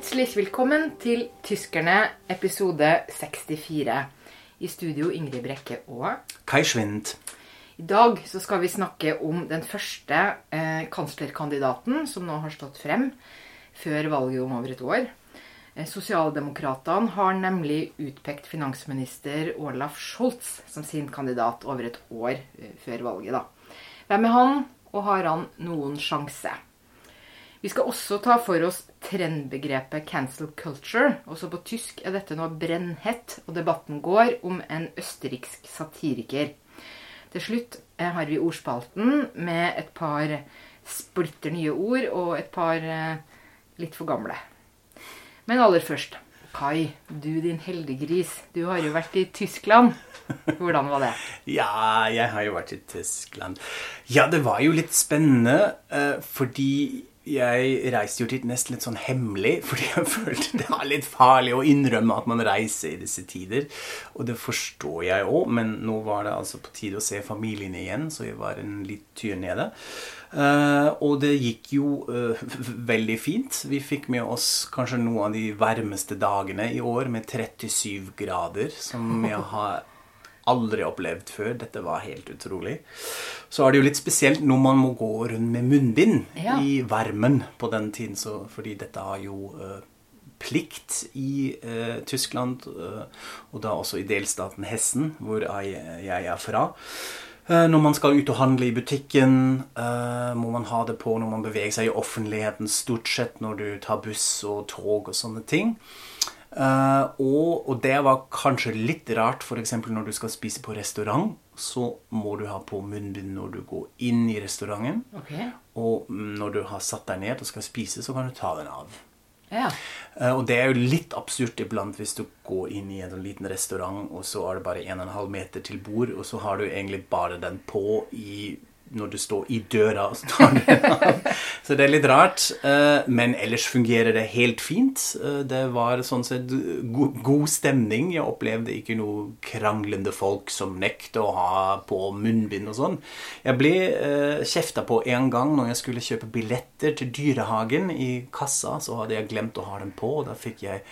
Hjertelig velkommen til Tyskerne, episode 64. I studio Ingrid Brekke og Kai Schwind. I dag så skal vi snakke om den første eh, kanslerkandidaten som nå har stått frem før valget om over et år. Eh, Sosialdemokratene har nemlig utpekt finansminister Olaf Scholz som sin kandidat over et år eh, før valget. da. Hvem er han, og har han noen sjanse? Vi skal også ta for oss trendbegrepet 'cancel culture'. Også på tysk er dette nå brennhett, og debatten går om en østerriksk satiriker. Til slutt eh, har vi ordspalten med et par splitter nye ord og et par eh, litt for gamle. Men aller først, Kai, du din heldiggris. Du har jo vært i Tyskland. Hvordan var det? Ja, jeg har jo vært i Tyskland. Ja, det var jo litt spennende, eh, fordi jeg reiste jo dit nesten litt sånn hemmelig, fordi jeg følte det var litt farlig å innrømme at man reiser i disse tider. Og det forstår jeg òg, men nå var det altså på tide å se familien igjen, så jeg var en litt tur nede. Uh, og det gikk jo uh, veldig fint. Vi fikk med oss kanskje noen av de varmeste dagene i år med 37 grader, som jeg har aldri opplevd før. Dette var helt utrolig. Så er det jo litt spesielt når man må gå rundt med munnbind Ja. i varmen på den tiden, så, fordi dette har jo uh, plikt i uh, Tyskland, uh, og da også i delstaten Hessen, hvor jeg, jeg er fra. Når man skal ut og handle i butikken, må man ha det på når man beveger seg i offentligheten, stort sett når du tar buss og tog og sånne ting. Eh, og, og det var kanskje litt rart, f.eks. når du skal spise på restaurant, så må du ha på munnbind når du går inn i restauranten. Okay. Og når du har satt deg ned og skal spise, så kan du ta den av. Ja. Uh, Og det er jo litt absurd iblant hvis du går inn i en liten restaurant, og så er det bare 1,5 meter til bord, og så har du egentlig bare den på i når du står i døra. Så, tar den av. så det er litt rart. eh, Men ellers fungerer det helt fint. Eh, Det var sånn sett god stemning. Jeg opplevde ikke noe kranglende folk som nekter å ha på munnbind og sånn. Jeg ble uh, kjefta på en gang når jeg skulle kjøpe billetter til Dyrehagen i kassa. Så hadde jeg glemt å ha dem på, og da fikk jeg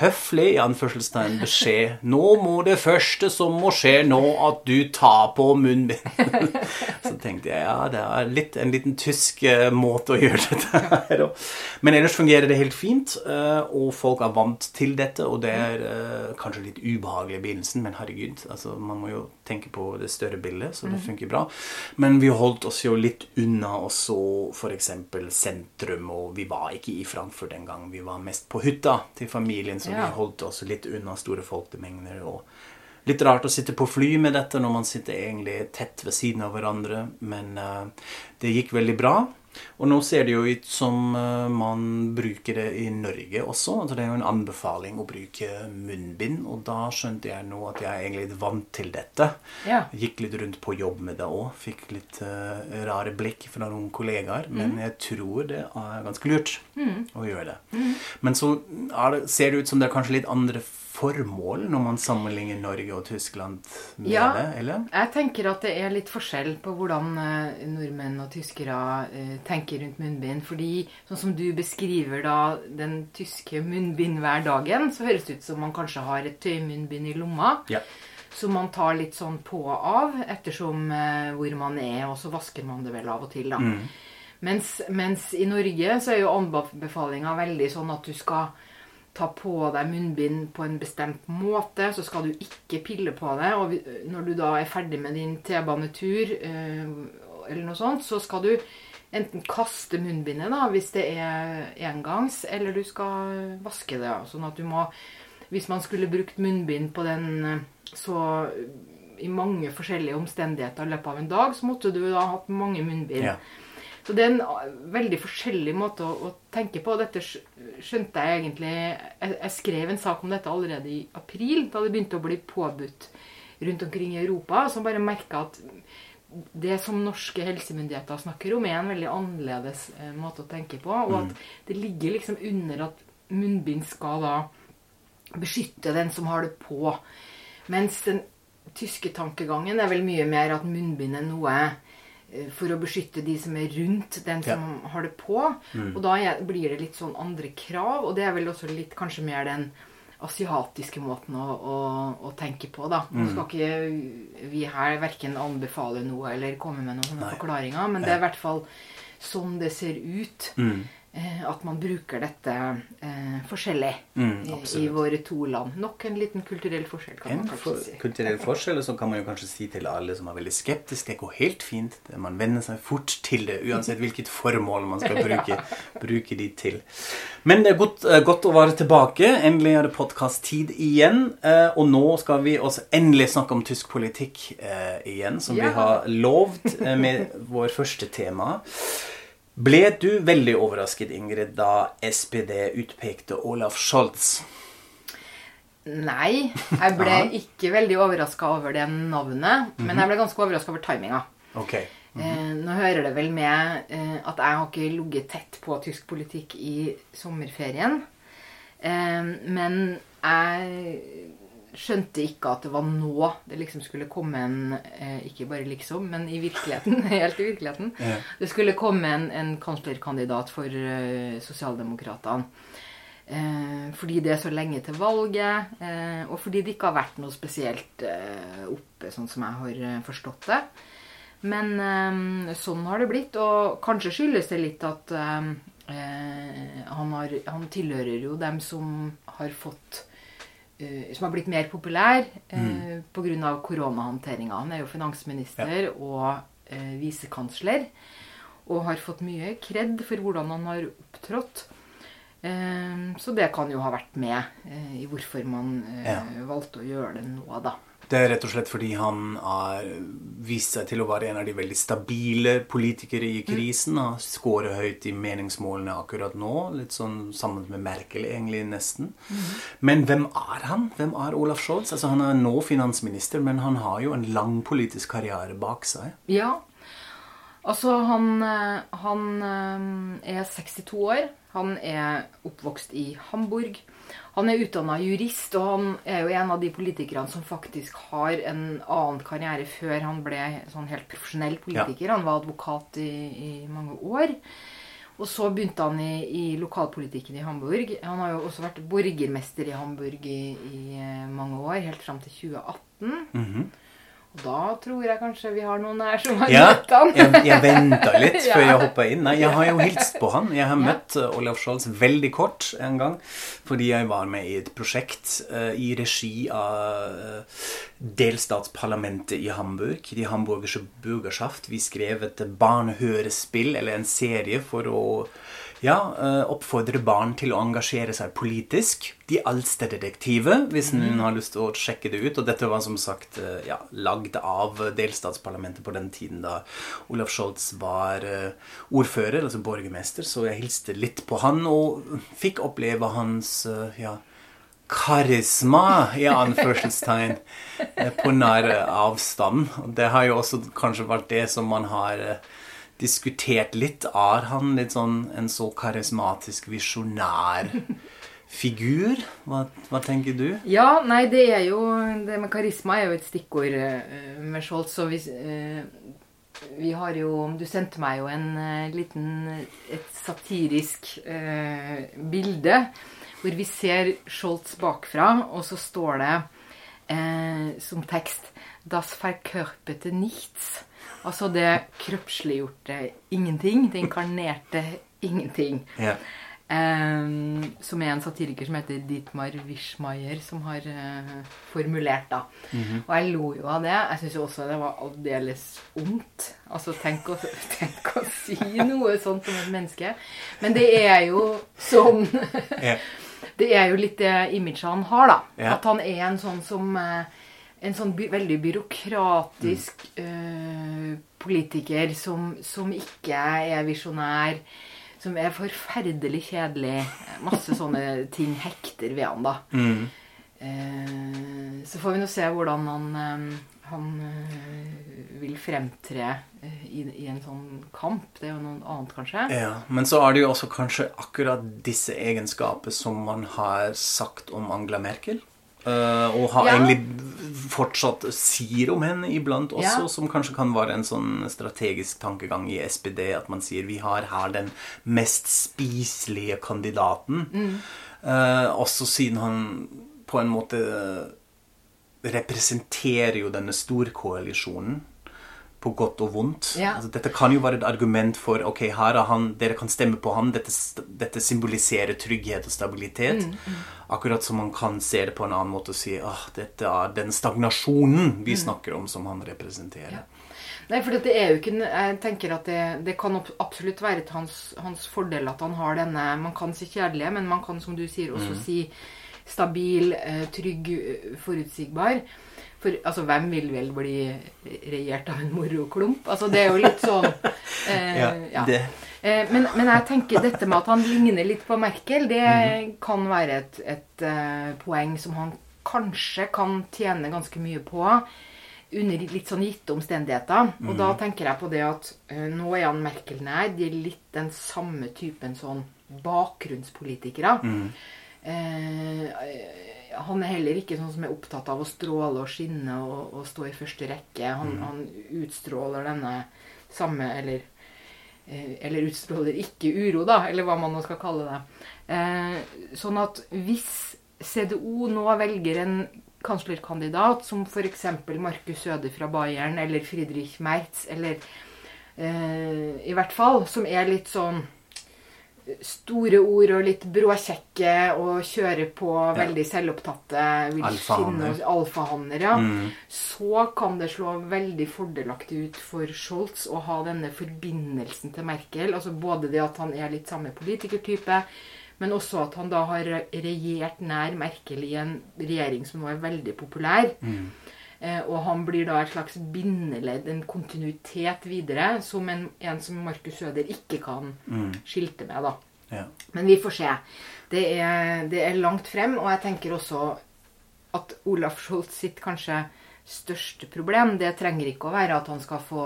høflig i anførselstegn beskjed Nå må det første som må skje nå, at du tar på munnbind. Så tenkte jeg ja, det er litt, en liten tysk eh, måte å gjøre dette her. Men ellers fungerer det helt fint, eh, og folk er vant til dette. Og det er eh, kanskje litt ubehagelig i begynnelsen, men herregud, altså, man må jo tenke på det større bildet, så det funker bra. Men vi holdt oss jo litt unna også f.eks. sentrum, og vi var ikke i Frankfurt engang. Vi var mest på hytta til familien, så Ja. vi holdt oss litt unna store folkemengder. og Litt rart å sitte på fly med dette når man sitter egentlig tett ved siden av hverandre, men uh, det gikk veldig bra. Og nå ser det jo ut som eh, man bruker det i Norge også. Altså det er jo en anbefaling å bruke munnbind, og da skjønte jeg nå at jeg er egentlig litt vant til dette. Ja. Gikk litt rundt på jobb med det òg. Fikk litt uh, rare blikk fra noen kollegaer. Men jeg tror det er ganske lurt å gjøre det. Men så det, ser det ut som det er kanskje litt andre formål når man sammenligner Norge og Tyskland med Ja. det, eller? Jeg tenker at det er litt forskjell på hvordan eh, nordmenn og tyskere eh, tenker rundt munnbind. Fordi sånn som du beskriver da den tyske munnbindhverdagen, så høres det ut som man kanskje har et tøymunnbind i lomma. Ja. Som man tar litt sånn på og av ettersom eh, hvor man er, og så vasker man det vel av og til, da. Mens, mens i Norge så er jo anbefalinga veldig sånn at du skal ta på deg munnbind på en bestemt måte, så skal du ikke pille på det. Og når du da er ferdig med din T-banetur, eh, eller noe sånt, så skal du enten kaste munnbindet da, hvis det er engangs, eller du skal vaske det. da. Sånn at du må Hvis man skulle brukt munnbind på den eh, så i mange forskjellige omstendigheter i løpet av en dag, så måtte du da ha hatt mange munnbind. Ja. Så det er en ah, veldig forskjellig måte å, å tenke på. Dette skjønte jeg egentlig jeg, jeg skrev en sak om dette allerede i april, da det begynte å bli påbudt rundt omkring i Europa. Så bare merka at det som norske helsemyndigheter snakker om, er en veldig annerledes eh, måte å tenke på. Og at det ligger liksom under at munnbind skal da beskytte den som har det på. Mens den tyske tankegangen er vel mye mer at munnbind er noe eh, for å beskytte de som er rundt den som har det på. Mm. Og da blir det litt sånn andre krav, og det er vel også litt kanskje mer den asiatiske måten å, å, å tenke på, da. Nå Mm. skal ikke vi her verken anbefale noe eller komme med noen Nei. forklaringer, men det er i hvert fall sånn det ser ut. Mm. Eh, at man bruker dette eh, forskjellig Mm, i, i våre to land. Nok en liten kulturell forskjell, kan En man for, si. kulturell forskjell, og så kan man jo kanskje si til alle som er veldig skeptiske, det går helt fint. Man venner seg fort til det, uansett hvilket formål man skal bruke, bruke de til. Men det er godt, eh, godt å være tilbake. Endelig er det podkast-tid igjen. eh, Og nå skal vi også endelig snakke om tysk politikk eh, igjen, som Ja. vi har lovt med vår første tema. Ble du veldig overrasket, Ingrid, da SPD utpekte Olaf Scholz? Nei, jeg ble ikke veldig overraska over det navnet. Men jeg ble ganske overraska over timinga. Okay. Mm -hmm. nå hører det vel med eh, at jeg har ikke ligget tett på tysk politikk i sommerferien. Eh, men jeg skjønte ikke at det var nå det liksom skulle komme en eh, Ikke bare liksom, men i virkeligheten. Helt i virkeligheten. Ja. Det skulle komme en, en kanslerkandidat for eh, sosialdemokratene. Eh, fordi det er så lenge til valget, eh, og fordi det ikke har vært noe spesielt oppe, sånn som jeg har forstått det. Men sånn har det blitt, og kanskje skyldes det litt at han, har, han tilhører jo dem som har fått Som har blitt mer populær eh, pga. koronahåndteringa. Han er jo finansminister og eh, visekansler. Og har fått mye kred for hvordan han har opptrådt. Eh, så det kan jo ha vært med eh, i hvorfor man eh, Ja. valgte å gjøre det nå, da. Det er rett og slett fordi han har vist seg til å være en av de veldig stabile politikere i krisen. Har skåret høyt i meningsmålene akkurat nå. Litt sånn sammen med Merkel, egentlig, nesten. Men hvem er han? Hvem er Olaf Scholz? Altså, han er nå finansminister, men han har jo en lang politisk karriere bak seg. Ja. Altså, han, eh, han eh, er 62 år. Han er oppvokst i Hamburg. Han er utdanna jurist, og han er jo en av de politikerne som faktisk har en annen karriere før han ble sånn helt profesjonell politiker. Han var advokat i, i mange år. Og så begynte han i, i lokalpolitikken i Hamburg. Han har jo også vært borgermester i Hamburg i, i eh, mange år, helt fram til 2018. Mhm. Og da tror jeg kanskje vi har noen her som har Ja, møtt han. jeg, jeg venta litt før jeg hoppa inn. Nei, jeg har jo hilst på han. Jeg har møtt uh, Olaf Scholz veldig kort en gang. Fordi jeg var med i et prosjekt uh, i regi av uh, delstatsparlamentet i Hamburg. De hamburgerske burgerschaft. Vi skrev et barnehørespill, eller en serie, for å ja, uh, oppfordre barn til å engasjere seg politisk. De eldste detektiver, hvis noen har lyst til å sjekke det ut. Og dette var som sagt uh, ja, lagd av delstatsparlamentet på den tiden da Olaf Scholz var uh, ordfører, altså borgermester. Så jeg hilste litt på han og fikk oppleve hans ja, karisma, i anførselstegn, eh, på nær eh, avstand. Det har jo også kanskje vært det som man har eh, diskutert litt. Er han litt sånn en så karismatisk, visjonær figur? Hva, hva tenker du? Ja, nei, det er jo Det med karisma er jo et stikkord eh, med Scholz. Så hvis eh, vi har jo Du sendte meg jo en eh, liten Et satirisk eh, bilde hvor vi ser Scholz bakfra, og så står det eh, som tekst Das verkörpete nichts. Altså det kroppsliggjorte ingenting. Det inkarnerte ingenting. Ja. Um, som er en satiriker som heter Dietmar Wischmeier, som har uh, formulert, da. Og jeg lo jo av det. Jeg syns også det var aldeles ondt. Altså, tenk å, tenk å si noe sånt om et menneske. Men det er jo sånn. Det er jo litt det imaget han har, da. Ja. At han er en sånn som eh, En sånn by, veldig byråkratisk eh, politiker som, som ikke er visjonær. Som er forferdelig kjedelig. Masse sånne ting hekter ved han, da. Mm. Eh, så får vi nå se hvordan han, eh, han vil fremtre i, i en sånn kamp. Det er jo noe annet, kanskje. Ja, Men så er det jo også kanskje akkurat disse egenskaper som man har sagt om Angela Merkel. Eh, og har Ja. egentlig fortsatt sier om henne iblant også, Ja. som kanskje kan være en sånn strategisk tankegang i SPD, at man sier vi har her den mest spiselige kandidaten. Mm. Eh, også siden han på en måte representerer jo denne storkoalisjonen på godt og vondt. Ja. Altså, dette kan jo være et argument for ok, her er han, dere kan stemme på han, dette, dette symboliserer trygghet og stabilitet. Mm, Akkurat som man kan se det på en annen måte og si at dette er den stagnasjonen vi snakker om, som han representerer. Mm. Ja. Nei, for det er jo ikke Jeg tenker at det, det kan absolutt være til hans, hans fordel at han har denne Man kan si kjedelige, men man kan, som du sier, også si stabil, eh, trygg, eh, forutsigbar. For altså, hvem vil vel bli regjert av en moroklump? Altså, det er jo litt sånn eh, ja. det, Eh, men, men jeg tenker dette med at han ligner litt på Merkel, det mm. kan være et, et eh, poeng som han kanskje kan tjene ganske mye på under litt sånn gitte omstendigheter. Og Mhm. da tenker jeg på det at eh, nå er han Merkel nær. De er litt den samme typen sånn bakgrunnspolitikere. Mm. Eh, han er heller ikke sånn som er opptatt av å stråle og skinne og, og stå i første rekke. Han, han utstråler denne samme Eller eh, eller utstråler ikke uro, da, eller hva man nå skal kalle det. Eh, sånn at hvis CDO nå velger en kanslerkandidat som f.eks. Markus Søde fra Bayern eller Friedrich Merz, eller eh, i hvert fall som er litt sånn store ord og litt bråkjekke og kjører på veldig selvopptatte Alfahanner. alfahanner, ja. Mm. Så kan det slå veldig fordelaktig ut for Scholz å ha denne forbindelsen til Merkel. Altså både det at han er litt samme politikertype, men også at han da har regjert nær Merkel i en regjering som nå er veldig populær. Eh, og han blir da et slags bindeledd, en kontinuitet videre, som en, en som Markus Søder ikke kan skilte med, da. ja. Men vi får se. Det er, det er langt frem, og jeg tenker også at Olaf Scholz sitt kanskje største problem, det trenger ikke å være at han skal få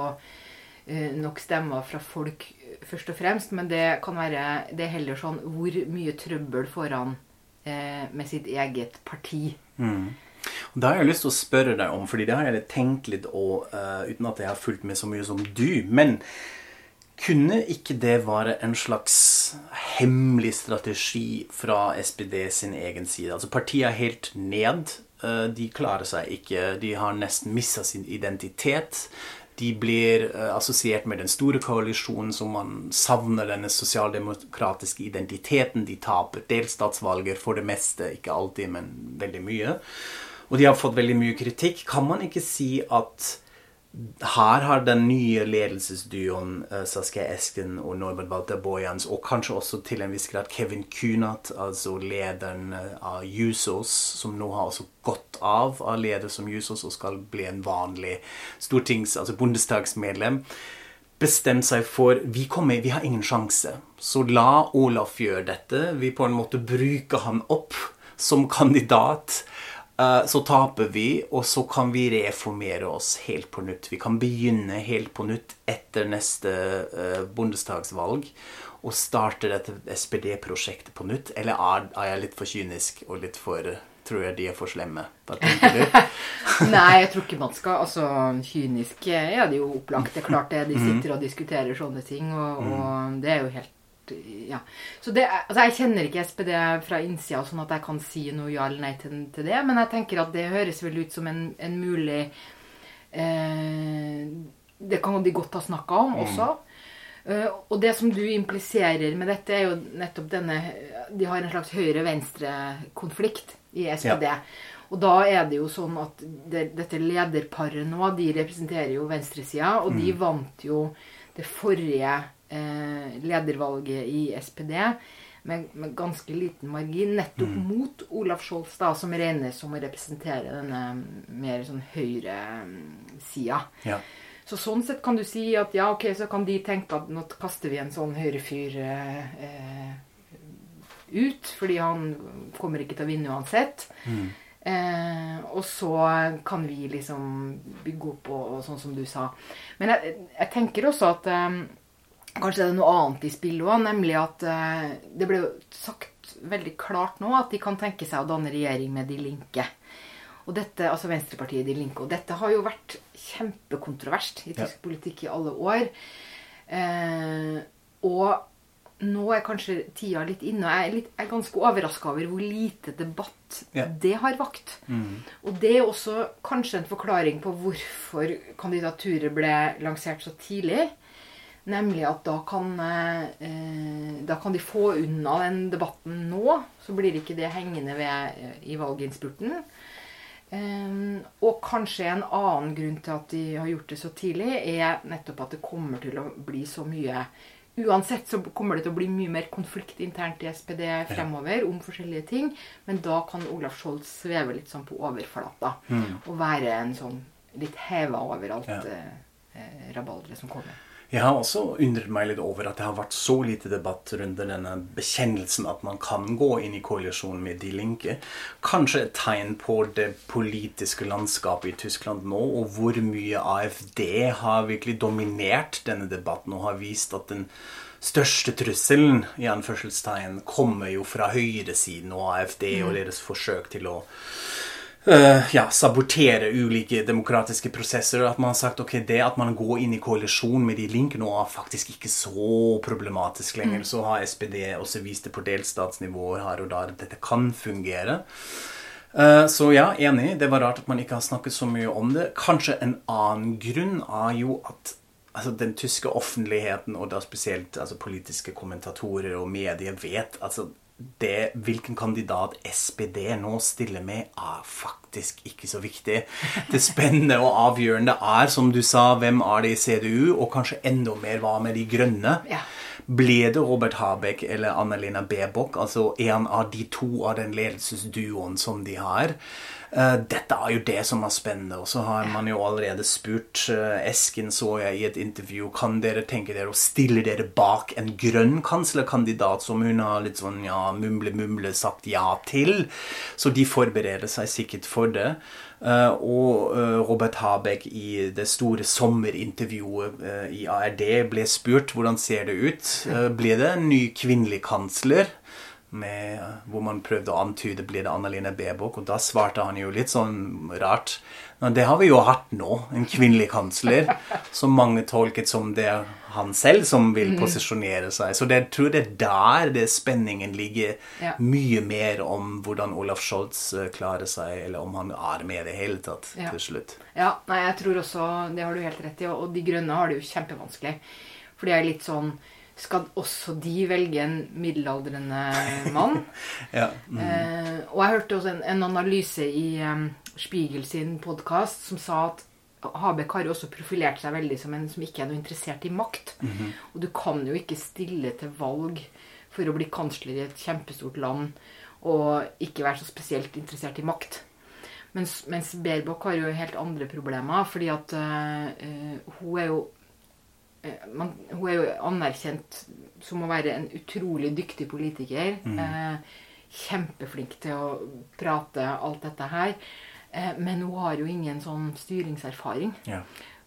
eh, nok stemmer fra folk eh, først og fremst, men det kan være det er heller sånn hvor mye trøbbel får han eh, med sitt eget parti. Og Da har jeg lyst til å spørre deg om, fordi det har jeg tenkt litt og, uh, uten at jeg har fulgt med så mye som du. Men kunne ikke det være en slags hemmelig strategi fra SPD sin egen side? Altså Partiet er helt ned. eh, De klarer seg ikke. De har nesten mista sin identitet. De blir eh, assosiert med den store koalisjonen som man savner denne sosialdemokratiske identiteten. De taper delstatsvalger for det meste, ikke alltid, men veldig mye. Og de har fått veldig mye kritikk. Kan man ikke si at her har den nye ledelsesduoen eh, Saskia Esken og Norbert Walter Bojans, og kanskje også til en viss grad Kevin Kunat, altså lederen eh, av Jusos, som nå har også gått av av leder som Jusos og skal bli en vanlig stortings-, altså bondestagsmedlem, bestemt seg for vi kommer, vi har ingen sjanse. Så la Olaf gjøre dette. Vi på en måte bruker han opp som kandidat. Eh, Så taper vi, og så kan vi reformere oss helt på nytt. Vi kan begynne helt på nytt etter neste eh, bondestagsvalg og starte dette SPD-prosjektet på nytt. Eller er, jeg litt for kynisk og litt for Tror jeg de er for slemme? Hva tenker du? Nei, jeg tror ikke man skal Altså, kynisk er det jo opplagt. Det er klart det. De sitter og diskuterer sånne ting, og, og det er jo helt ja. Så det, altså Jeg kjenner ikke SPD fra innsida, sånn at jeg kan si noe ja eller nei til, til det. Men jeg tenker at det høres vel ut som en, en mulig eh, Det kan de godt ha snakka om også. Eh, og det som du impliserer med dette, er jo nettopp denne De har en slags høyre-venstre-konflikt i SPD. Og da er det jo sånn at det, dette lederparet nå, de representerer jo venstresida, og de vant jo det forrige eh, ledervalget i SPD med, med ganske liten margin, nettopp mot Olaf Scholz, da, som regnes som å representere denne mer sånn høyresida. Ja. Så sånn sett kan du si at ja, ok, så kan de tenke at nå kaster vi en sånn høyrefyr eh, ut, fordi han kommer ikke til å vinne uansett. Eh, og så kan vi liksom bygge opp og, og sånn som du sa. Men jeg, jeg tenker også at eh, kanskje det er noe annet i spillet òg, nemlig at eh, det ble sagt veldig klart nå at de kan tenke seg å danne regjering med De Linke. Og dette, altså Venstrepartiet De Linke. Og dette har jo vært kjempekontroverst i tysk Ja. politikk i alle år. Eh, og nå er kanskje tida litt inne, og jeg er, litt, jeg er ganske overraska over hvor lite debatt yeah. det har vakt. Og det er også kanskje en forklaring på hvorfor kandidaturet ble lansert så tidlig. Nemlig at da kan, eh, da kan de få unna den debatten nå. Så blir ikke det hengende ved eh, i valginnspurten. Eh, og kanskje en annen grunn til at de har gjort det så tidlig, er nettopp at det kommer til å bli så mye Uansett så kommer det til å bli mye mer konflikt internt i SPD fremover om forskjellige ting. Men da kan Olaf Scholz sveve litt sånn på overflata og være en sånn litt heva over alt Ja. eh, eh, rabalderet som kommer. Jeg har også undret meg litt over at det har vært så lite debatt rundt denne bekjennelsen at man kan gå inn i koalisjon med De Linke. Kanskje et tegn på det politiske landskapet i Tyskland nå, og hvor mye AFD har virkelig dominert denne debatten og har vist at den største trusselen i anførselstegn kommer jo fra høyresiden og AFD og deres forsøk til å eh, ja, sabotere ulike demokratiske prosesser. At man har sagt ok, det at man går inn i koalisjon med de Link nå, er faktisk ikke så problematisk lenger. Så har SPD også vist det på delstatsnivåer her og der at dette kan fungere. Uh, Så ja, enig. Det var rart at man ikke har snakket så mye om det. Kanskje en annen grunn er jo at altså, den tyske offentligheten, og da spesielt altså, politiske kommentatorer og medier, vet altså det, hvilken kandidat SPD nå stiller med, er faktisk ikke så viktig. Det spennende og avgjørende er, som du sa, hvem er det i CDU, og kanskje enda mer hva med de grønne? Ja. Ble det Robert Habeck eller Annalena Baerbock, altså en av de to av den ledelsesduoen som de har? Eh, dette er jo det som er spennende. Og så har man jo allerede spurt eh, Esken, så jeg i et intervju, kan dere tenke dere å stille dere bak en grønn kanslerkandidat som hun har litt sånn ja, mumle-mumle sagt ja til? Så de forbereder seg sikkert for det. Eh, og Robert Habeck i det store sommerintervjuet i ARD ble spurt hvordan ser det ut. Blir det en ny kvinnelig kansler? Med, hvor man prøvde å antyde blir det Annalena Bebok, og da svarte han jo litt sånn rart. Men det har vi jo hatt nå, en kvinnelig kansler, som mange tolket som det er han selv som vil posisjonere seg. Så det, jeg tror det er der det spenningen ligger Ja. mye mer om hvordan Olaf Scholz eh, klarer seg, eller om han er med i det hele tatt Ja. til slutt. Ja, nei, jeg tror også Det har du helt rett i. Og de grønne har det jo kjempevanskelig. For de er litt sånn Skal også de velge en middelaldrende mann? Ja. Mm. Eh, og jeg hørte også en, en analyse i um, Spiegel sin podkast som sa at Habek har jo også profilert seg veldig som en som ikke er noe interessert i makt. Og du kan jo ikke stille til valg for å bli kansler i et kjempestort land og ikke være så spesielt interessert i makt. Mens, mens Baerbock har jo helt andre problemer, fordi at uh, hun er jo man, hun er jo anerkjent som å være en utrolig dyktig politiker. Eh, kjempeflink til å prate alt dette her. Eh, men hun har jo ingen sånn styringserfaring. Ja.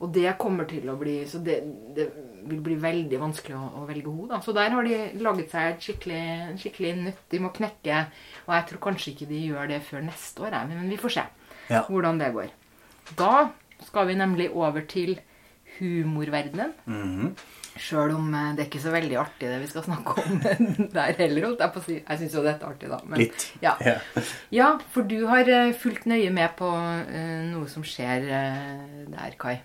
Og det kommer til å bli Så det, det vil bli veldig vanskelig å, å velge henne. Så der har de laget seg et skikkelig, skikkelig nøtt de må knekke. Og jeg tror kanskje ikke de gjør det før neste år, men vi får se Ja. hvordan det går. Da skal vi nemlig over til humorverdenen. Mhm. Sjøl om eh, det er ikke så veldig artig det vi skal snakke om der heller. holdt Jeg på å si. Jeg syns jo dette er artig, da. Men, Litt. Ja. Ja. ja, for du har eh, fulgt nøye med på eh, noe som skjer der, Kai.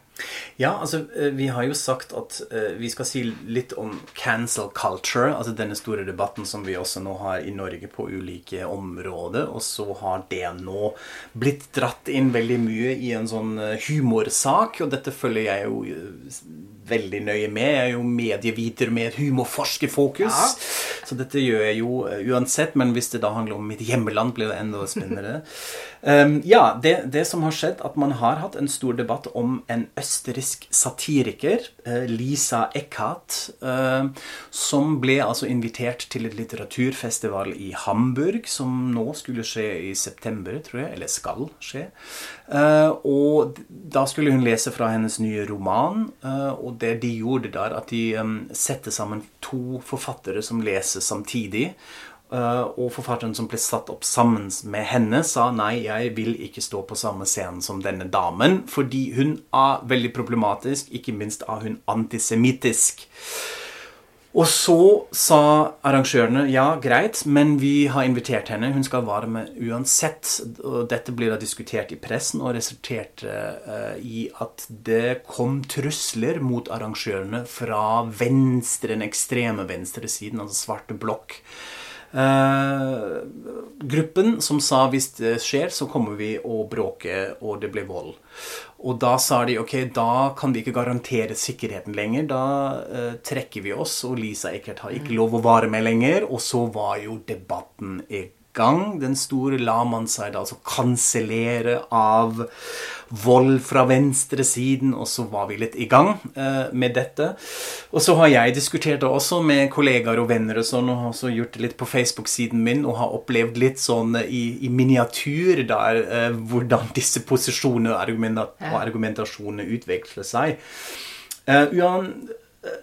Ja, altså eh, vi har jo sagt at uh, vi skal si litt om cancel culture, altså denne store debatten som vi også nå har i Norge på ulike områder, og så har det nå blitt dratt inn veldig mye i en sånn eh, humorsak, og dette følger jeg jo veldig nøye med. Jeg er jo medieviter med et humorforskerfokus, Ja. Så dette gjør jeg jo eh, uansett, men hvis det da handler om mitt hjemmeland, blir det enda spennende. Um, ja, det, det som har skjedd, at man har hatt en stor debatt om en østerriksk satiriker, eh, Lisa Eckhardt, uh, som ble altså invitert til et litteraturfestival i Hamburg, som nå skulle skje i september, tror jeg, eller skal skje. Eh, og da skulle hun lese fra hennes nye roman, eh, og det de gjorde der, at de um, setter sammen to forfattere som leser samtidig. Eh, og forfatteren som ble satt opp sammen med henne, sa nei, jeg vil ikke stå på samme scenen som denne damen, fordi hun er veldig problematisk, ikke minst er hun antisemittisk. Og så sa arrangørene ja, greit, men vi har invitert henne. Hun skal være med uansett. Og dette blir da diskutert i pressen og resulterte uh, i at det kom trusler mot arrangørene fra venstre, den ekstreme venstresiden, altså Svarte blokk. Uh, gruppen som sa hvis det skjer, så kommer vi å bråke, og det blir vold. Og da sa de ok, da kan vi ikke garantere sikkerheten lenger. Da uh, trekker vi oss, og Lisa Eckert har ikke lov å være med lenger. Og så var jo debatten i gang. Den store la man seg da altså kansellere av vold fra venstresiden, og så var vi litt i gang eh, med dette. Og så har jeg diskutert det også med kollegaer og venner og sånn, og har også gjort det litt på Facebook-siden min, og har opplevd litt sånn i, i miniatyr der eh, hvordan disse posisjonene og argumentasjonene utvikler seg. Uh,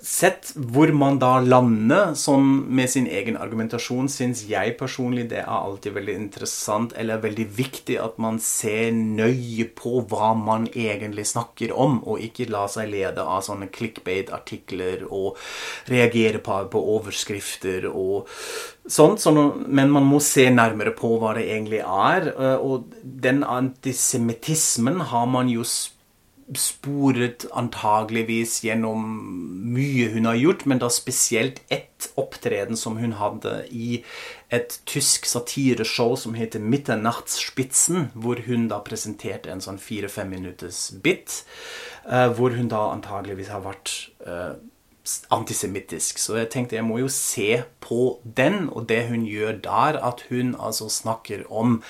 Sett hvor man da lander sånn med sin egen argumentasjon, syns jeg personlig det er alltid veldig interessant eller veldig viktig at man ser nøye på hva man egentlig snakker om, og ikke la seg lede av sånne clickbait-artikler og reagere på, på overskrifter og sånt. Sånn, men man må se nærmere på hva det egentlig er. Og den antisemittismen har man jo sporet antageligvis gjennom mye hun har gjort, men da spesielt ett opptreden som hun hadde i et tysk satireshow som heter Mitternachtsspitzen, hvor hun da presenterte en sånn fire-fem minutters bit, uh, hvor hun da antageligvis har vært uh, antisemittisk. Så jeg tenkte jeg må jo se på den, og det hun gjør der, at hun altså snakker om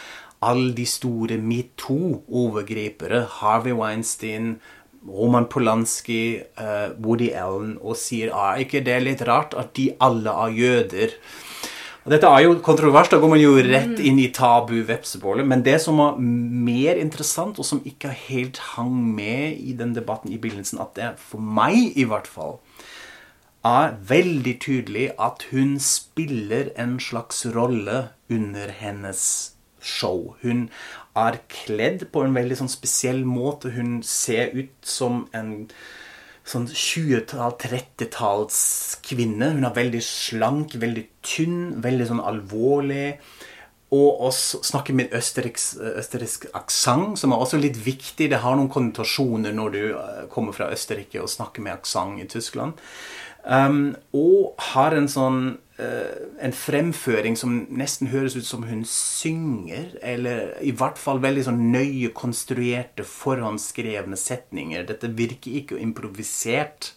alle de store metoo-overgripere, Harvey Weinstein, Roman Polanski, uh, Woody Allen, og sier er ikke det litt rart at de alle er jøder? Og dette er jo kontrovers, da går man jo rett mm. inn i tabu-vepsebålet. Men det som er mer interessant, og som ikke helt hang med i den debatten i begynnelsen, at det for meg i hvert fall er veldig tydelig at hun spiller en slags rolle under hennes show. Hun er kledd på en veldig sånn spesiell måte. Hun ser ut som en sånn 20-tall, 30-talls kvinne. Hun er veldig slank, veldig tynn, veldig sånn alvorlig. Og også snakker med østerriksk aksent, som er også litt viktig. Det har noen konnotasjoner når du eh, kommer fra Østerrike og snakker med aksent i Tyskland. Um, og har en sånn en fremføring som nesten høres ut som hun synger. Eller i hvert fall veldig sånn nøye konstruerte, forhåndsskrevne setninger. Dette virker ikke improvisert,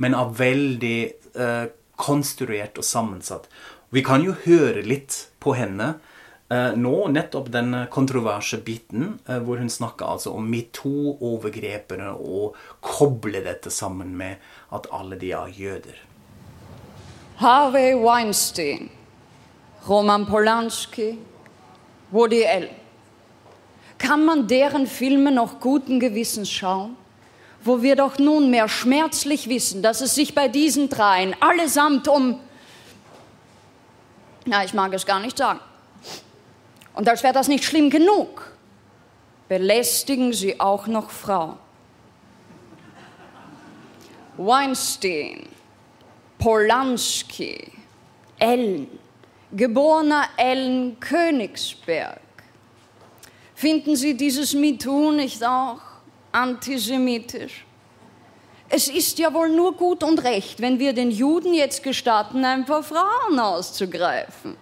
men er veldig uh, konstruert og sammensatt. Vi kan jo høre litt på henne. Uh, nå, nettopp den kontroverse biten uh, hvor hun snakker altså om metoo-overgrepene og kobler dette sammen med at alle de er jøder. Harvey Weinstein, Roman Polanski, Woody Allen. Kann man deren Filme noch guten Gewissens schauen? Wo wir doch nunmehr schmerzlich wissen, dass es sich bei diesen dreien allesamt um. Na, ich mag es gar nicht sagen. Und als wäre das nicht schlimm genug, belästigen sie auch noch Frauen. Weinstein, Polanski, Ellen, geborener Ellen Königsberg. Finden Sie dieses MeToo nicht auch antisemitisch? Es ist ja wohl nur gut und recht, wenn wir den Juden jetzt gestatten, ein paar Frauen auszugreifen.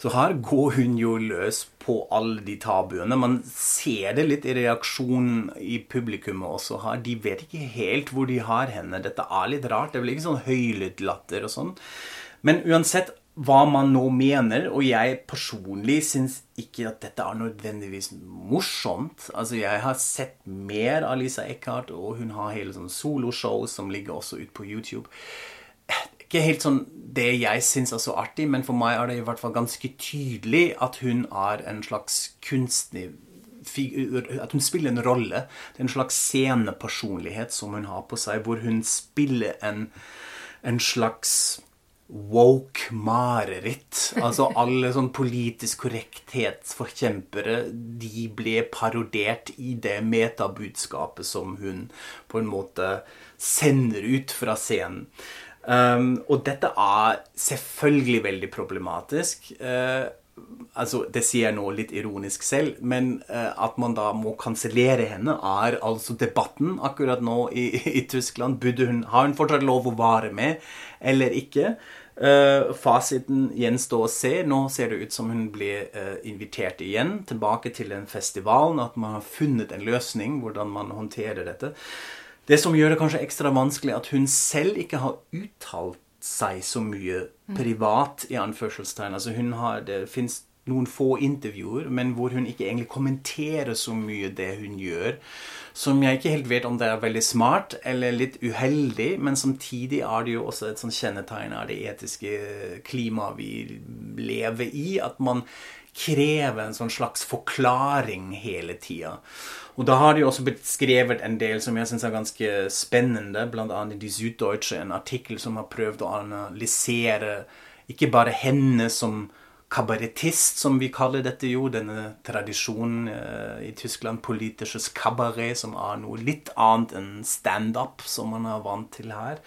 Så her går hun jo løs på alle de tabuene. Man ser det litt i reaksjonen i publikummet også her. De vet ikke helt hvor de har henne. Dette er litt rart. Det blir ikke sånn høylytt latter og sånn. Men uansett hva man nå mener, og jeg personlig syns ikke at dette er nødvendigvis morsomt. Altså, jeg har sett mer av Lisa Eckhart, og hun har hele sånn soloshow som ligger også ute på YouTube ikke helt sånn det jeg syns er så artig, men for meg er det i hvert fall ganske tydelig at hun er en slags kunstner at hun spiller en rolle. Det er en slags scenepersonlighet som hun har på seg, hvor hun spiller en, en slags woke-mareritt. Altså alle sånn politisk korrekthetsforkjempere, de ble parodert i det metabudskapet som hun på en måte sender ut fra scenen. Um, og dette er selvfølgelig veldig problematisk. Uh, altså, Det sier jeg nå litt ironisk selv, men uh, at man da må kansellere henne, er altså debatten akkurat nå i, i Tyskland. Hun, har hun fortsatt lov å være med eller ikke? Uh, fasiten gjenstår å se. Nå ser det ut som hun blir uh, invitert igjen tilbake til den festivalen. At man har funnet en løsning hvordan man håndterer dette. Det som gjør det kanskje ekstra vanskelig, at hun selv ikke har uttalt seg så mye privat, i anførselstegn. Altså hun har, Det fins noen få intervjuer, men hvor hun ikke egentlig kommenterer så mye det hun gjør. Som jeg ikke helt vet om det er veldig smart eller litt uheldig, men samtidig er det jo også et sånn kjennetegn av det etiske klimaet vi lever i, at man krever en sånn slags forklaring hele tida. Og da har de også beskrevet en del som jeg syns er ganske spennende, bl.a. i Die Süddeutsche, en artikkel som har prøvd å analysere ikke bare henne som kabarettist, som vi kaller dette jo, denne tradisjonen eh, i Tyskland, politisches kabaret, som er noe litt annet enn standup, som man er vant til her.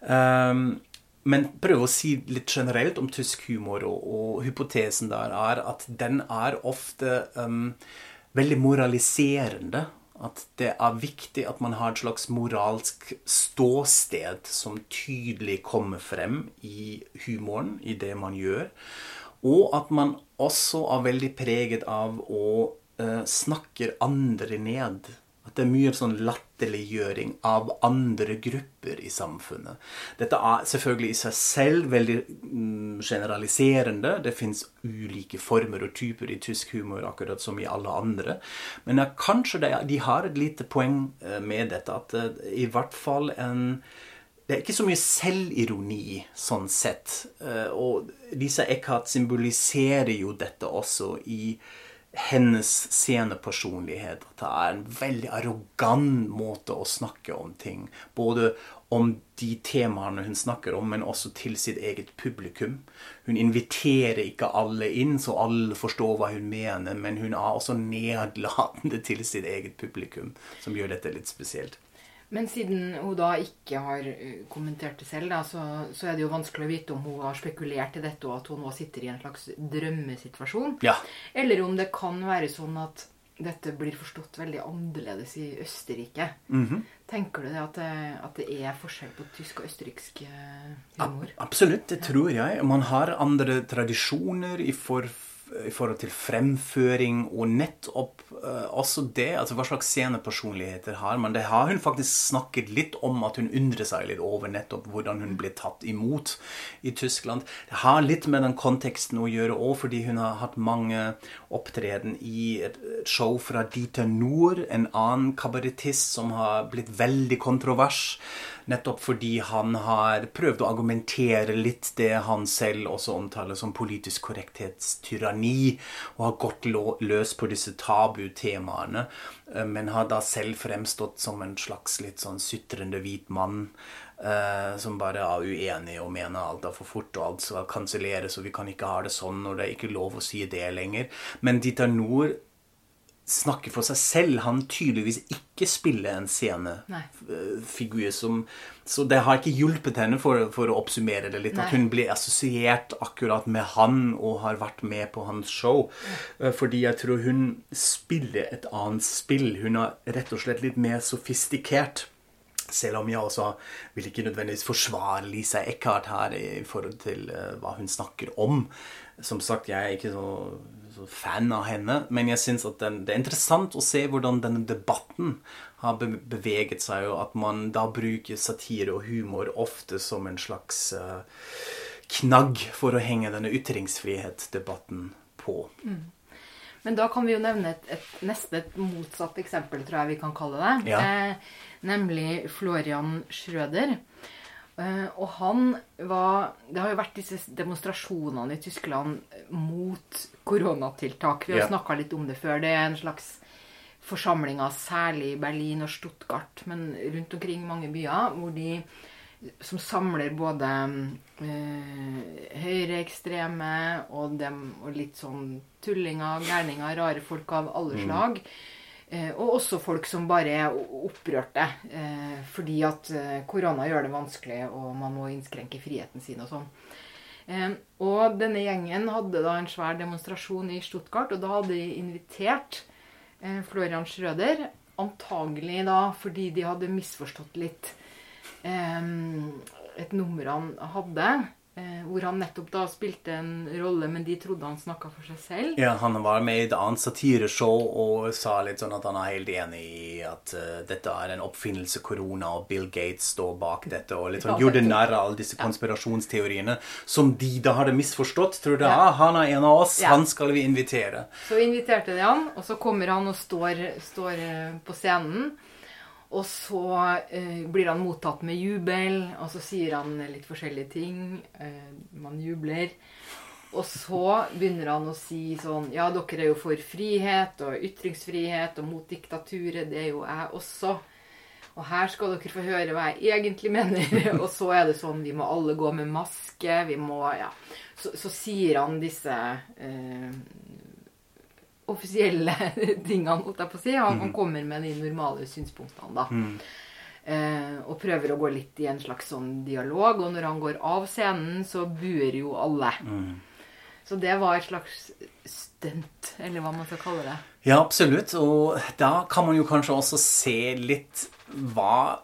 Um, men prøve å si litt generelt om tysk humor, og, og hypotesen der er at den er ofte um, veldig moraliserende. At det er viktig at man har et slags moralsk ståsted som tydelig kommer frem i humoren, i det man gjør. Og at man også er veldig preget av å uh, snakke andre ned. At det er mye sånn latterliggjøring av andre grupper i samfunnet. Dette er selvfølgelig i seg selv veldig mm, generaliserende. Det fins ulike former og typer i tysk humor, akkurat som i alle andre. Men kanskje de, har et lite poeng eh, med dette. At det, i hvert fall en det er ikke så mye selvironi sånn sett. Eh, og Lisa Eckhart symboliserer jo dette også i hennes scenepersonlighet. At det er en veldig arrogant måte å snakke om ting. Både om de temaene hun snakker om, men også til sitt eget publikum. Hun inviterer ikke alle inn, så alle forstår hva hun mener, men hun er også nedlatende til sitt eget publikum, som gjør dette litt spesielt. Men siden hun da ikke har eh, kommentert det selv, da, så, så, er det jo vanskelig å vite om hun har spekulert i dette, og at hun nå sitter i en slags drømmesituasjon. Ja. Eller om det kan være sånn at dette blir forstått veldig annerledes i Østerrike. Mm -hmm. Tenker du det at, det at, det er forskjell på tysk og østerriksk eh, humor? Absolutt, det tror jeg. Man har andre tradisjoner i for i forhold til fremføring og nettopp uh, også det. altså Hva slags scenepersonligheter har man? Det har hun faktisk snakket litt om, at hun undrer seg litt over nettopp hvordan hun ble tatt imot i Tyskland. Det har litt med den konteksten å gjøre òg, fordi hun har hatt mange opptreden i et show fra Dieter Nord en annen kabarettist som har blitt veldig kontrovers. Nettopp fordi han har prøvd å argumentere litt det han selv også omtaler som politisk korrekthetstyranni, og har gått løs på disse tabutemaene, eh, men har da selv fremstått som en slags litt sånn sutrende hvit mann. Uh, som bare er uenig og mener alt er for fort og alt skal kanselleres, og vi kan ikke ha det sånn, og det er ikke lov å si det lenger. Men Dieter Noor snakker for seg selv. Han tydeligvis ikke spiller en scenefigur som Så det har ikke hjulpet henne, for, for å oppsummere det litt, Nei. at hun ble assosiert akkurat med han og har vært med på hans show. Nei. Fordi jeg tror hun spiller et annet spill. Hun er rett og slett litt mer sofistikert. Selv om jeg også vil ikke nødvendigvis forsvare Lisa Eckhart her i forhold til uh, hva hun snakker om. Som sagt, jeg er ikke så fan av henne. Men jeg syns at den, det er interessant å se hvordan denne debatten har beveget seg, og at man da bruker satire og humor ofte som en slags uh, knagg for å henge denne ytringsfrihetsdebatten på. Mm. Men da kan vi jo nevne et, et neste et motsatt eksempel, tror jeg vi kan kalle det. Ja. Eh, nemlig Florian Schrøder. Eh, og han var Det har jo vært disse demonstrasjonene i Tyskland mot koronatiltak. Vi har ja. snakka litt om det før. Det er en slags forsamlinger, særlig i Berlin og Stuttgart, men rundt omkring mange byer, hvor de som samler både øh, høyreekstreme og, dem, og litt sånn tullinger, gærninger, rare folk av alle slag. Eh, og også folk som bare er opprørte eh, fordi at eh, korona gjør det vanskelig, og man må innskrenke friheten sin og sånn. Eh, og denne gjengen hadde da en svær demonstrasjon i Stuttgart, og da hadde de invitert eh, Florian Schrøder. Antagelig da fordi de hadde misforstått litt eh, et nummer han hadde. Eh, hvor han nettopp da spilte en rolle, men de trodde han snakka for seg selv. Ja, han var med i et annet satireshow og sa litt sånn at han er helt enig i at uh, dette er en oppfinnelse korona, og Bill Gates står bak dette, og litt sånn Ja, gjorde narr av alle disse konspirasjonsteoriene som de da hadde misforstått. Trodde Ja. ah, han er en av oss, Ja. han skal vi invitere. Så inviterte de han, og så kommer han og står, står eh, på scenen. Og så eh, blir han mottatt med jubel, og så sier han litt forskjellige ting. Eh, man jubler. Og så begynner han å si sånn Ja, dere er jo for frihet og ytringsfrihet og mot diktaturet. Det er jo jeg også. Og her skal dere få høre hva jeg egentlig mener. Og så er det sånn Vi må alle gå med maske. Vi må Ja. Så, så sier han disse eh, offisielle tingene, holdt jeg på å si. Han, han kommer med de normale synspunktene, da. Eh, og prøver å gå litt i en slags sånn dialog. Og når han går av scenen, så buer jo alle. Så det var et slags stunt, eller hva man skal kalle det. Ja, absolutt. Og da kan man jo kanskje også se litt hva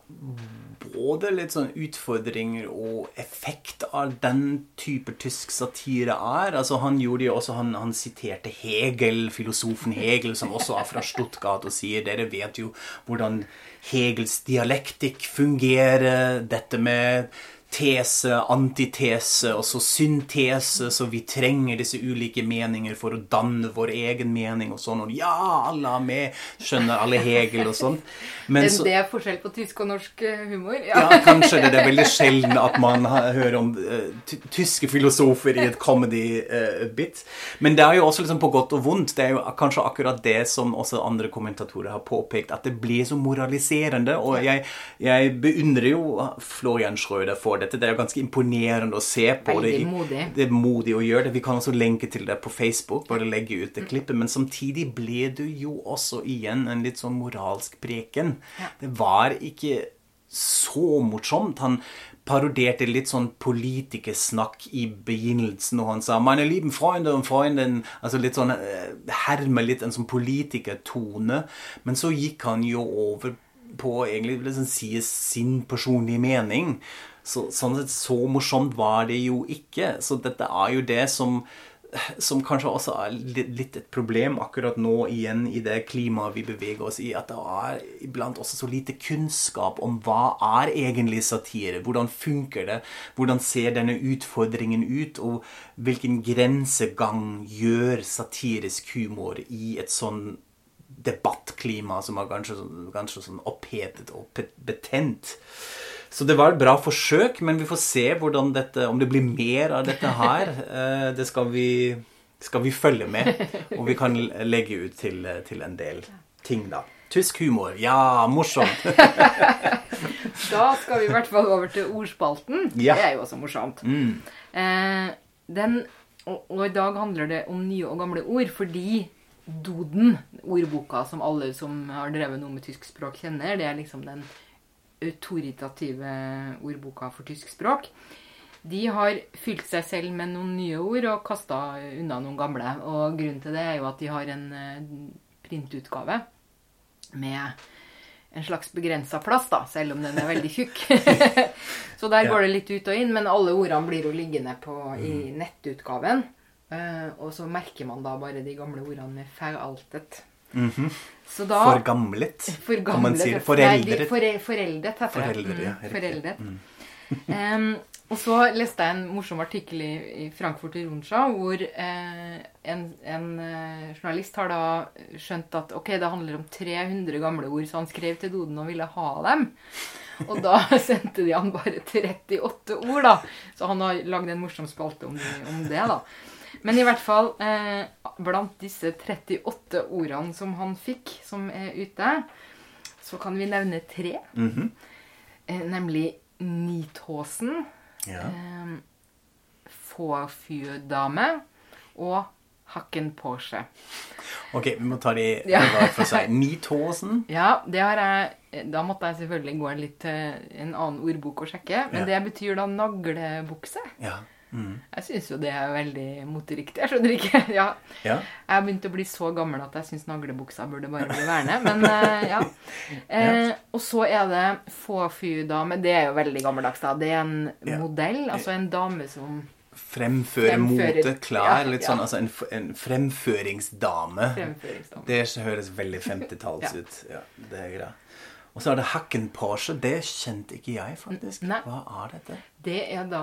både litt sånn utfordringer og effekt av den type tysk satire er. Altså Han gjorde jo også, han, han siterte Hegel, filosofen Hegel, som også er fra Stuttgart, og sier dere vet jo hvordan Hegels dialektikk fungerer. Dette med tese, antitese og så syntese, så vi trenger disse ulike meninger for å danne vår egen mening og sånn. Og ja, alle er med, skjønner alle Hegel og sånn. Men så, det er forskjell på tysk og norsk eh, humor. ja, kanskje det. Det er veldig sjelden at man hører om uh, tyske filosofer i et comedy-bit. Men det er jo også liksom på godt og vondt. Det er jo kanskje akkurat det som også andre kommentatorer har påpekt, at det blir så moraliserende. Og jeg, jeg beundrer jo Florian Schrøder for dette. Det er jo ganske imponerende å se på Veldig det. modig. Det er modig å gjøre det. Vi kan også lenke til det på Facebook, bare legge ut det klippet. Men samtidig ble du jo også igjen en litt sånn moralsk preken. Ja. Det var ikke så morsomt. Han parodierte litt sånn politikersnakk i begynnelsen, og han sa 'meine lieben Freunde und Freunden' altså litt sånn Hermer herme litt en sånn politikertone. Men så gikk han jo over på egentlig liksom si sin personlige mening. Så, sånn sett, så morsomt var det jo ikke. Så dette er jo det som som kanskje også er litt, et problem akkurat nå igjen i det klimaet vi beveger oss i, at det er iblant også så lite kunnskap om hva er egentlig satire. Hvordan funker det? Hvordan ser denne utfordringen ut? Og hvilken grensegang gjør satirisk humor i et sånn debattklima som er ganske, kanskje sånn opphetet og betent. Så det var et bra forsøk, men vi får se dette, om det blir mer av dette her. Eh, Det skal vi, skal vi følge med, og vi kan legge ut til, til en del ting, da. Tysk humor. Ja, morsomt. Da skal vi i hvert fall over til ordspalten. Ja. Det er jo også morsomt. Mm. Eh, den, og, og i dag handler det om nye og gamle ord, fordi Doden, ordboka som alle som har drevet noe med tysk språk kjenner, det er liksom den autoritative ordboka for tysk språk. De har fylt seg selv med noen nye ord og kasta unna noen gamle. Og grunnen til det er jo at de har en eh, printutgave med en slags begrensa plass, da, selv om den er veldig tjukk. så der går det litt ut og inn, men alle ordene blir jo liggende på, i nettutgaven. Eh, og så merker man da bare de gamle ordene med 'veraltet'. Så da Forgamlet, for gamlet kan man si. De- Foreldret. fore, foreldet heter det. Foreldret, ja, Mm, um, og så leste jeg en morsom artikkel i, i Frankfurt i Ronsja, hvor eh, en, en eh, journalist har da skjønt at ok, det handler om 300 gamle ord, så han skrev til Doden og ville ha dem. Og da sendte de han bare 38 ord, da. Så han har lagd en morsom spalte om, om det, da. Men i hvert fall, eh, blant disse 38 ordene som han fikk, som er ute, så kan vi nevne tre. Mhm. Eh, nemlig Nitåsen, Ja. eh, Fåfydame og Hakken Porsche. Ok, vi må ta de Ja. hver for seg. Nitåsen. Ja, det har jeg Da måtte jeg selvfølgelig gå litt til en annen ordbok og sjekke. Men det betyr da naglebukse. Ja. Mm. Jeg syns jo det er veldig moteriktig. Jeg skjønner ikke. Ja. ja. Jeg har begynt å bli så gammel at jeg syns naglebuksa burde bare bli værende. Men eh, ja. Eh, og så er det få-fy-dame. Det er jo veldig gammeldags, da. Det er en modell. Altså en dame som Fremføre Fremfører- mote, klær. Litt sånn, altså en, en fremføringsdame. fremføringsdame. Det høres veldig 50-talls Ja. ut. Ja, det er greit. Og så er det Hackenporsche. Det kjente ikke jeg, faktisk. Nei. Hva er dette? Det er da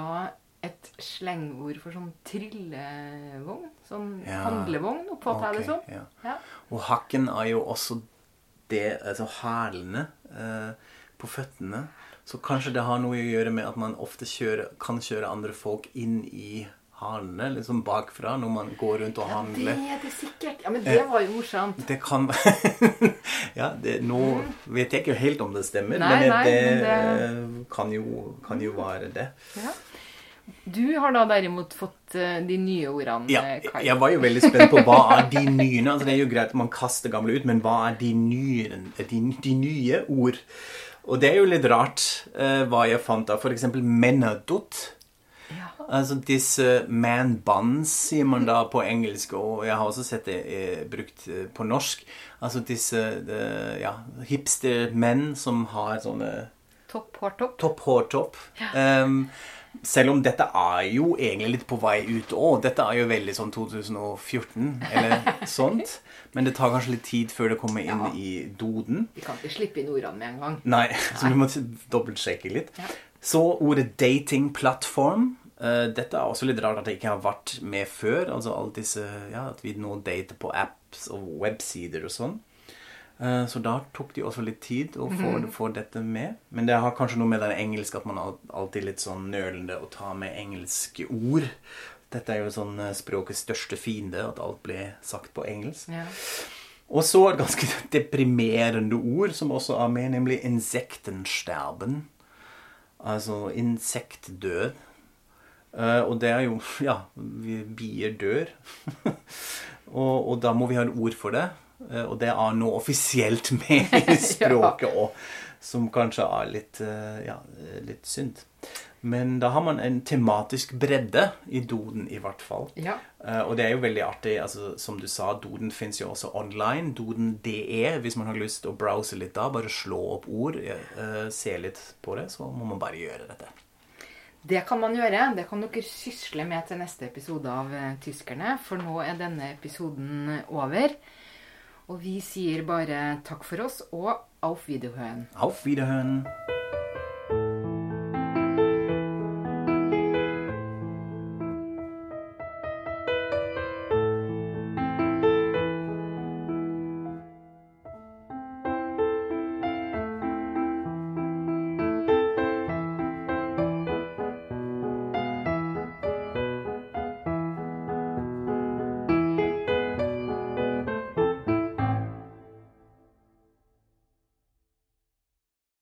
et slengord for sånn trillevogn. Sånn Ja. handlevogn, oppfatter jeg det som. Ja. Ja. Og hakken er jo også det Altså hælene eh, på føttene. Så kanskje det har noe å gjøre med at man ofte kjører, kan kjøre andre folk inn i halene, liksom bakfra, når man går rundt og Det handler. er det sikkert. Ja, men det var jo morsomt. Det kan Ja, det, nå vet jeg ikke helt om det stemmer, Nei, men, nei, det, men Kan, jo, kan jo være det. Ja. Du har da derimot fått eh, de nye ordene, Ja, eh, Kai. jeg var jo veldig spent på hva er de nye altså Det er jo greit at man kaster gamle ut, men hva er de nye, de, de nye ord? Og det er jo litt rart uh, hva jeg fant av f.eks. menadot. Ja. Altså disse man buns, sier man da på engelsk, og jeg har også sett det eh, brukt på norsk. Altså disse de, ja, hipster-menn som har sånne Topp, hårtopp. topp hårtopp. Um, selv om dette er jo egentlig litt på vei ut òg. Dette er jo veldig sånn 2014 eller sånt. Men det tar kanskje litt tid før det kommer inn Ja. i doden. Vi kan ikke slippe inn ordene med en gang. Nei, så vi må dobbeltsjekke litt. Ja. Så ordet datingplattform. Uh, dette er også litt rart at det ikke har vært med før. Altså alle disse, ja, At vi nå dater på apps og websider og sånn. Eh, Så da tok de også litt tid å få, få dette med. Men det har kanskje noe med den engelske at man er alltid litt sånn nølende å ta med engelske ord. Dette er jo sånn eh, språkets største fiende, at alt blir sagt på engelsk. Ja. Og så et ganske deprimerende ord som også er med, nemlig insektensterben. Altså insektdød. Eh, og det er jo Ja, bier dør. og, og da må vi ha et ord for det. Eh, og det er nå offisielt med i språket òg, som kanskje er litt, eh, ja, litt synd. Men da har man en tematisk bredde i doden, i hvert fall. Ja. Eh, og det er jo veldig artig. altså Som du sa, Doden fins jo også online. Doden.de, hvis man har lyst til å browse litt da. Bare slå opp ord, se litt på det, så må man bare gjøre dette. Det kan man gjøre. Det kan dere sysle med til neste episode av Tyskerne. For nå er denne episoden over. Og vi sier bare takk for oss og auf Wiederhören. Auf Wiederhören!